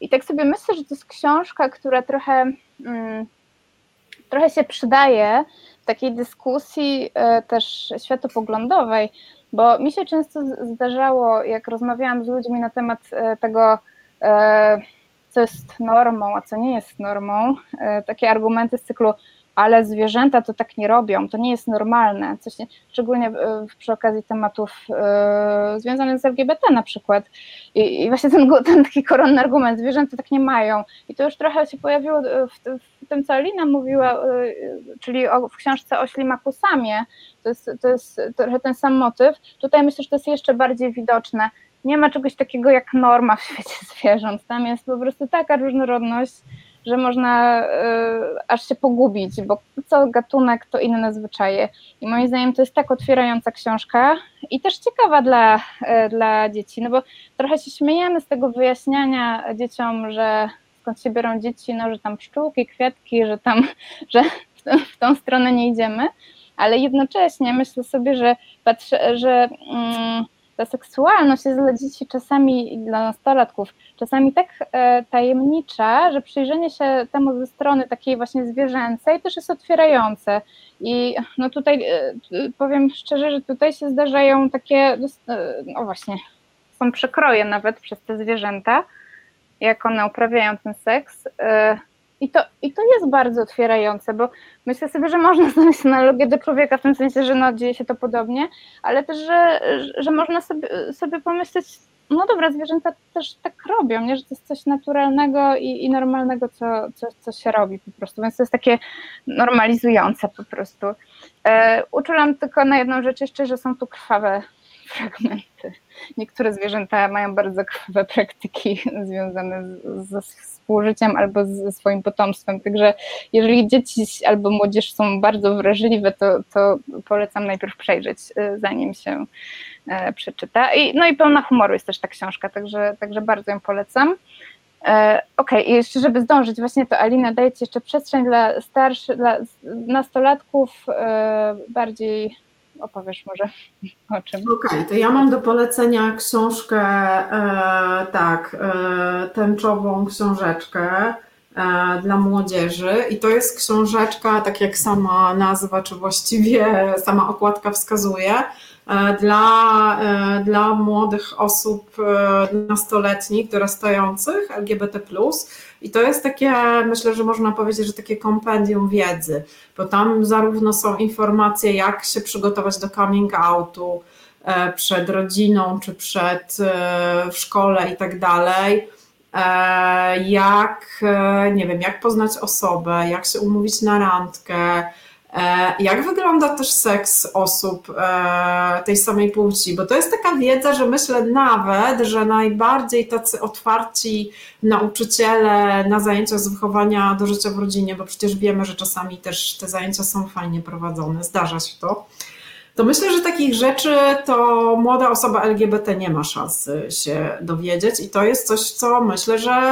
Speaker 2: I tak sobie myślę, że to jest książka, która trochę... Mm, trochę się przydaje w takiej dyskusji też światopoglądowej, bo mi się często zdarzało, jak rozmawiałam z ludźmi na temat tego, co jest normą, a co nie jest normą, takie argumenty z cyklu ale zwierzęta to tak nie robią, to nie jest normalne, coś nie, szczególnie przy okazji tematów yy, związanych z LGBT na przykład. I, i właśnie ten, ten, taki koronny argument, zwierzęta tak nie mają. I to już trochę się pojawiło w, w tym, co Alina mówiła, czyli o, w książce o ślimaku Samie, to jest, to jest trochę ten sam motyw. Tutaj myślę, że to jest jeszcze bardziej widoczne. Nie ma czegoś takiego jak norma w świecie zwierząt. Tam jest po prostu taka różnorodność, że można y, aż się pogubić, bo co gatunek, to inne zwyczaje. I moim zdaniem to jest tak otwierająca książka i też ciekawa dla, y, dla dzieci, no bo trochę się śmiejemy z tego wyjaśniania dzieciom, że skąd się biorą dzieci, no że tam pszczółki, kwiatki, że tam, że w, tą, w tą stronę nie idziemy, ale jednocześnie myślę sobie, że patrzę, że mm, ta seksualność jest dla dzieci czasami, dla nastolatków, czasami tak e, tajemnicza, że przyjrzenie się temu ze strony takiej właśnie zwierzęcej też jest otwierające. I no tutaj e, powiem szczerze, że tutaj się zdarzają takie, e, no właśnie, są przekroje nawet przez te zwierzęta, jak one uprawiają ten seks. I to, I to jest bardzo otwierające, bo myślę sobie, że można znaleźć analogię do człowieka w tym sensie, że no, dzieje się to podobnie, ale też, że, że można sobie, sobie pomyśleć, no dobra, zwierzęta też tak robią, nie? że to jest coś naturalnego i, i normalnego, co, co, co się robi po prostu, więc to jest takie normalizujące po prostu. E, uczulam tylko na jedną rzecz jeszcze, że są tu krwawe fragmenty. Niektóre zwierzęta mają bardzo krwawe praktyki związane ze współżyciem albo ze swoim potomstwem. Także jeżeli dzieci albo młodzież są bardzo wrażliwe, to, to polecam najpierw przejrzeć, y, zanim się e, przeczyta. I, no i pełna humoru jest też ta książka, także, także bardzo ją polecam. E, okej, okay, i jeszcze żeby zdążyć, właśnie to Alina daje Ci jeszcze przestrzeń dla starszych, dla nastolatków, e, bardziej opowiesz może o czym.
Speaker 3: Okej, okay, to ja mam do polecenia książkę, e, tak, e, tęczową książeczkę e, dla młodzieży i to jest książeczka, tak jak sama nazwa, czy właściwie sama okładka wskazuje, dla, e, dla młodych osób e, nastoletnich, dorastających LGBT+, i to jest takie, myślę, że można powiedzieć, że takie kompendium wiedzy, bo tam zarówno są informacje, jak się przygotować do coming outu e, przed rodziną, czy przed e, w szkole i tak dalej, e, jak, nie wiem, jak poznać osobę, jak się umówić na randkę, E, jak wygląda też seks osób e, tej samej płci? Bo to jest taka wiedza, że myślę nawet, że najbardziej tacy otwarci nauczyciele na zajęcia z wychowania do życia w rodzinie, bo przecież wiemy, że czasami też te zajęcia są fajnie prowadzone, zdarza się to. To myślę, że takich rzeczy to młoda osoba LGBT nie ma szansy się dowiedzieć, i to jest coś, co myślę, że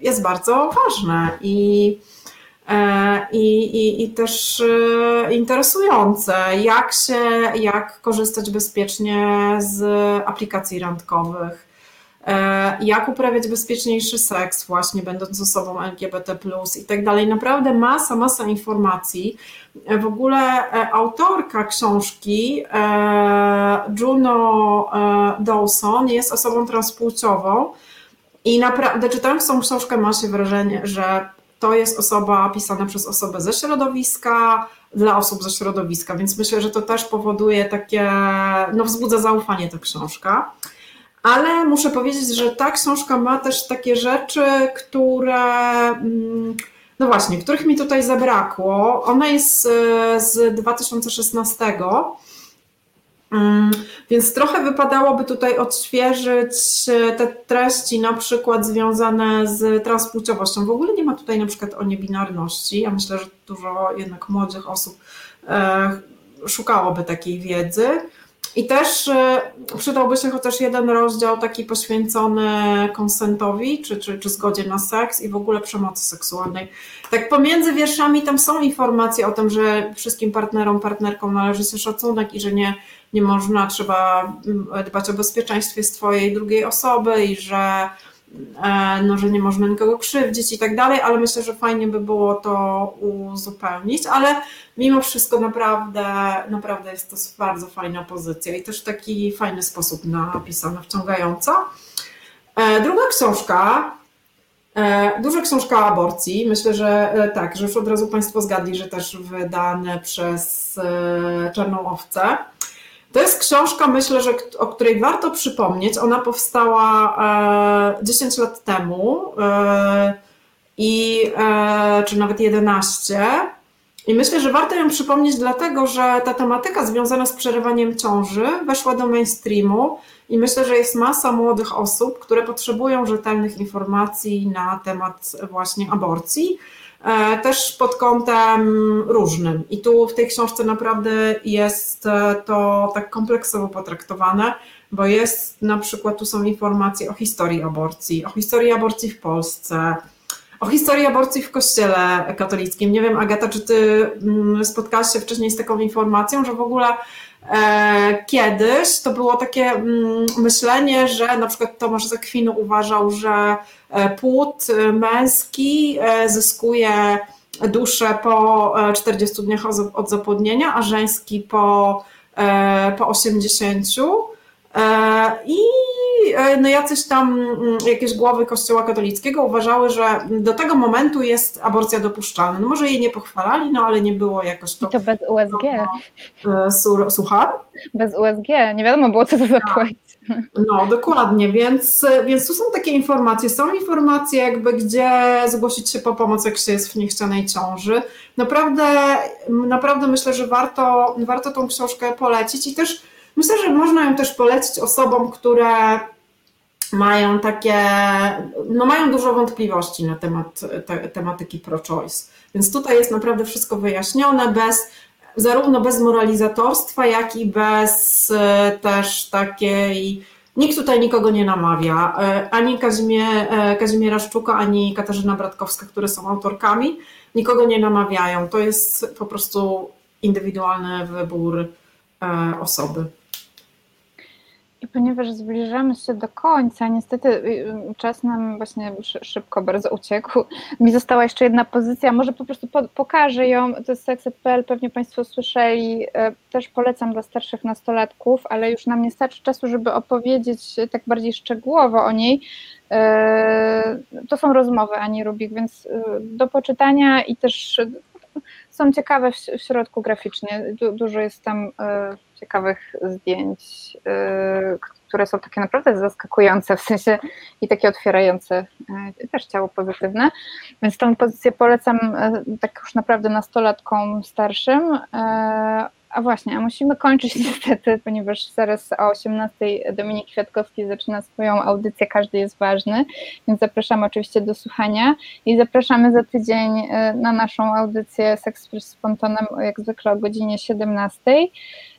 Speaker 3: jest bardzo ważne. I E, I, i, i też e, interesujące, jak się, jak korzystać bezpiecznie z aplikacji randkowych, e, jak uprawiać bezpieczniejszy seks właśnie będąc osobą LGBT+, i tak dalej. Naprawdę masa, masa informacji. W ogóle autorka książki, Juno Dawson, jest osobą transpłciową i naprawdę czytając tą książkę ma się wrażenie, że to jest osoba pisana przez osobę ze środowiska, dla osób ze środowiska, więc myślę, że to też powoduje takie, no wzbudza zaufanie ta książka. Ale muszę powiedzieć, że ta książka ma też takie rzeczy, które, mm, no właśnie, których mi tutaj zabrakło. Ona jest e, z 2016 Mm, więc trochę wypadałoby tutaj odświeżyć e, te treści, na przykład związane z transpłciowością. W ogóle nie ma tutaj na przykład o niebinarności. Ja myślę, że dużo jednak młodych osób e, szukałoby takiej wiedzy. I też e, przydałby się chociaż jeden rozdział taki poświęcony konsentowi, czy, czy, czy zgodzie na seks i w ogóle przemocy seksualnej. Tak pomiędzy wierszami tam są informacje o tym, że wszystkim partnerom, partnerkom należy się szacunek i że nie, nie można, trzeba mm, dbać o bezpieczeństwie swojej drugiej osoby i że E, no, że nie można nikogo krzywdzić i tak dalej, ale myślę, że fajnie by było to uzupełnić, ale mimo wszystko naprawdę, naprawdę jest to bardzo fajna pozycja i też w taki fajny sposób napisana, wciągająca. E, druga książka E, Duża książka o aborcji. Myślę, że tak, że już od razu Państwo zgadli, że też wydane przez Czarną Owcę. To jest książka, myślę, że o której warto przypomnieć. Ona powstała e, 10 lat temu e, i e, czy nawet 11. I myślę, że warto ją przypomnieć, dlatego że ta tematyka związana z przerywaniem ciąży weszła do mainstreamu i myślę, że jest masa młodych osób, które potrzebują rzetelnych informacji na temat właśnie aborcji, też pod kątem różnym. I tu w tej książce naprawdę jest e, to tak kompleksowo potraktowane, bo jest na przykład, tu są informacje o historii aborcji, o historii aborcji w Polsce, o historii aborcji w kościele katolickim. Nie wiem, Agata, czy ty mm, spotkałaś się wcześniej z taką informacją, że w ogóle e, kiedyś to było takie mm, myślenie, że na przykład Tomasz z Akwinu uważał, że e, płód e, męski e, zyskuje duszę po e, 40 dniach od- od zapłodnienia, a żeński po, e, po 80. E, I e, no jacyś tam mm, jakieś głowy Kościoła katolickiego uważały, że do tego momentu jest aborcja dopuszczalna. No może jej nie pochwalali, no ale nie było jakoś
Speaker 2: I
Speaker 3: to.
Speaker 2: to bez USG.
Speaker 3: e, sur- Słucham?
Speaker 2: Bez USG. Nie wiadomo było, co to za płeć.
Speaker 3: No, dokładnie, więc, więc tu są takie informacje. Są informacje, jakby gdzie zgłosić się po pomoc, jak się jest w niechcianej ciąży. Naprawdę, naprawdę myślę, że warto, warto tą książkę polecić i też myślę, że można ją też polecić osobom, które mają takie, no mają dużo wątpliwości na temat te, tematyki pro-choice. Więc tutaj jest naprawdę wszystko wyjaśnione bez zarówno bez moralizatorstwa, jak i bez e, też takiej. Nikt tutaj nikogo nie namawia. E, Ani Kazimie, e, Kazimiera Szczuka, ani Katarzyna Bratkowska, które są autorkami, nikogo nie namawiają. To jest po prostu indywidualny wybór osoby.
Speaker 2: I ponieważ zbliżamy się do końca, niestety y, czas nam właśnie szy- szybko bardzo uciekł. Mi została jeszcze jedna pozycja, może po prostu po, pokażę ją. To jest sexet.pl, pewnie Państwo słyszeli. e, Też polecam dla starszych nastolatków, ale już nam nie starczy czasu, żeby opowiedzieć tak bardziej szczegółowo o niej. E, To są rozmowy Ani Rubik, więc e, do poczytania i też e, są ciekawe w, w środku graficznie. Du, dużo jest tam e, ciekawych zdjęć, e, które są takie naprawdę zaskakujące w sensie i takie otwierające e, też ciało pozytywne. Więc tą pozycję polecam e, tak już naprawdę nastolatkom starszym. A właśnie, a musimy kończyć niestety, ponieważ zaraz o 18 Dominik Kwiatkowski zaczyna swoją audycję Każdy jest ważny, więc zapraszamy oczywiście do słuchania i zapraszamy za tydzień na naszą audycję Seks z Spontanem, jak zwykle o godzinie 17.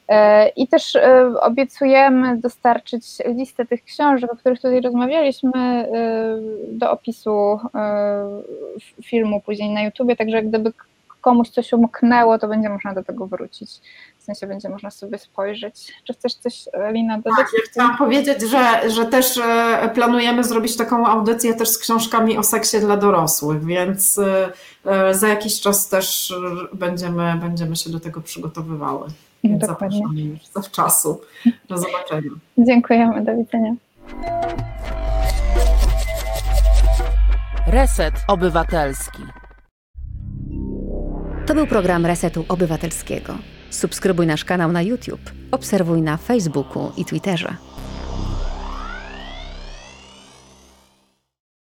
Speaker 2: E, I też e, obiecujemy dostarczyć listę tych książek, o których tutaj rozmawialiśmy, e, do opisu filmu później na YouTubie, także gdyby komuś coś umknęło, to będzie można do tego wrócić. W sensie będzie można sobie spojrzeć. Czy chcesz coś, Lina, dodać?
Speaker 3: Tak, ja chciałam powiedzieć, że, że też planujemy zrobić taką audycję też z książkami o seksie dla dorosłych, więc za jakiś czas też będziemy, będziemy się do tego przygotowywały.
Speaker 2: Dokładnie.
Speaker 3: zapraszamy już zawczasu. Do zobaczenia.
Speaker 2: Dziękujemy, do widzenia.
Speaker 5: Reset Obywatelski.
Speaker 4: To był program Resetu Obywatelskiego. Subskrybuj nasz kanał na YouTube, obserwuj na Facebooku i Twitterze.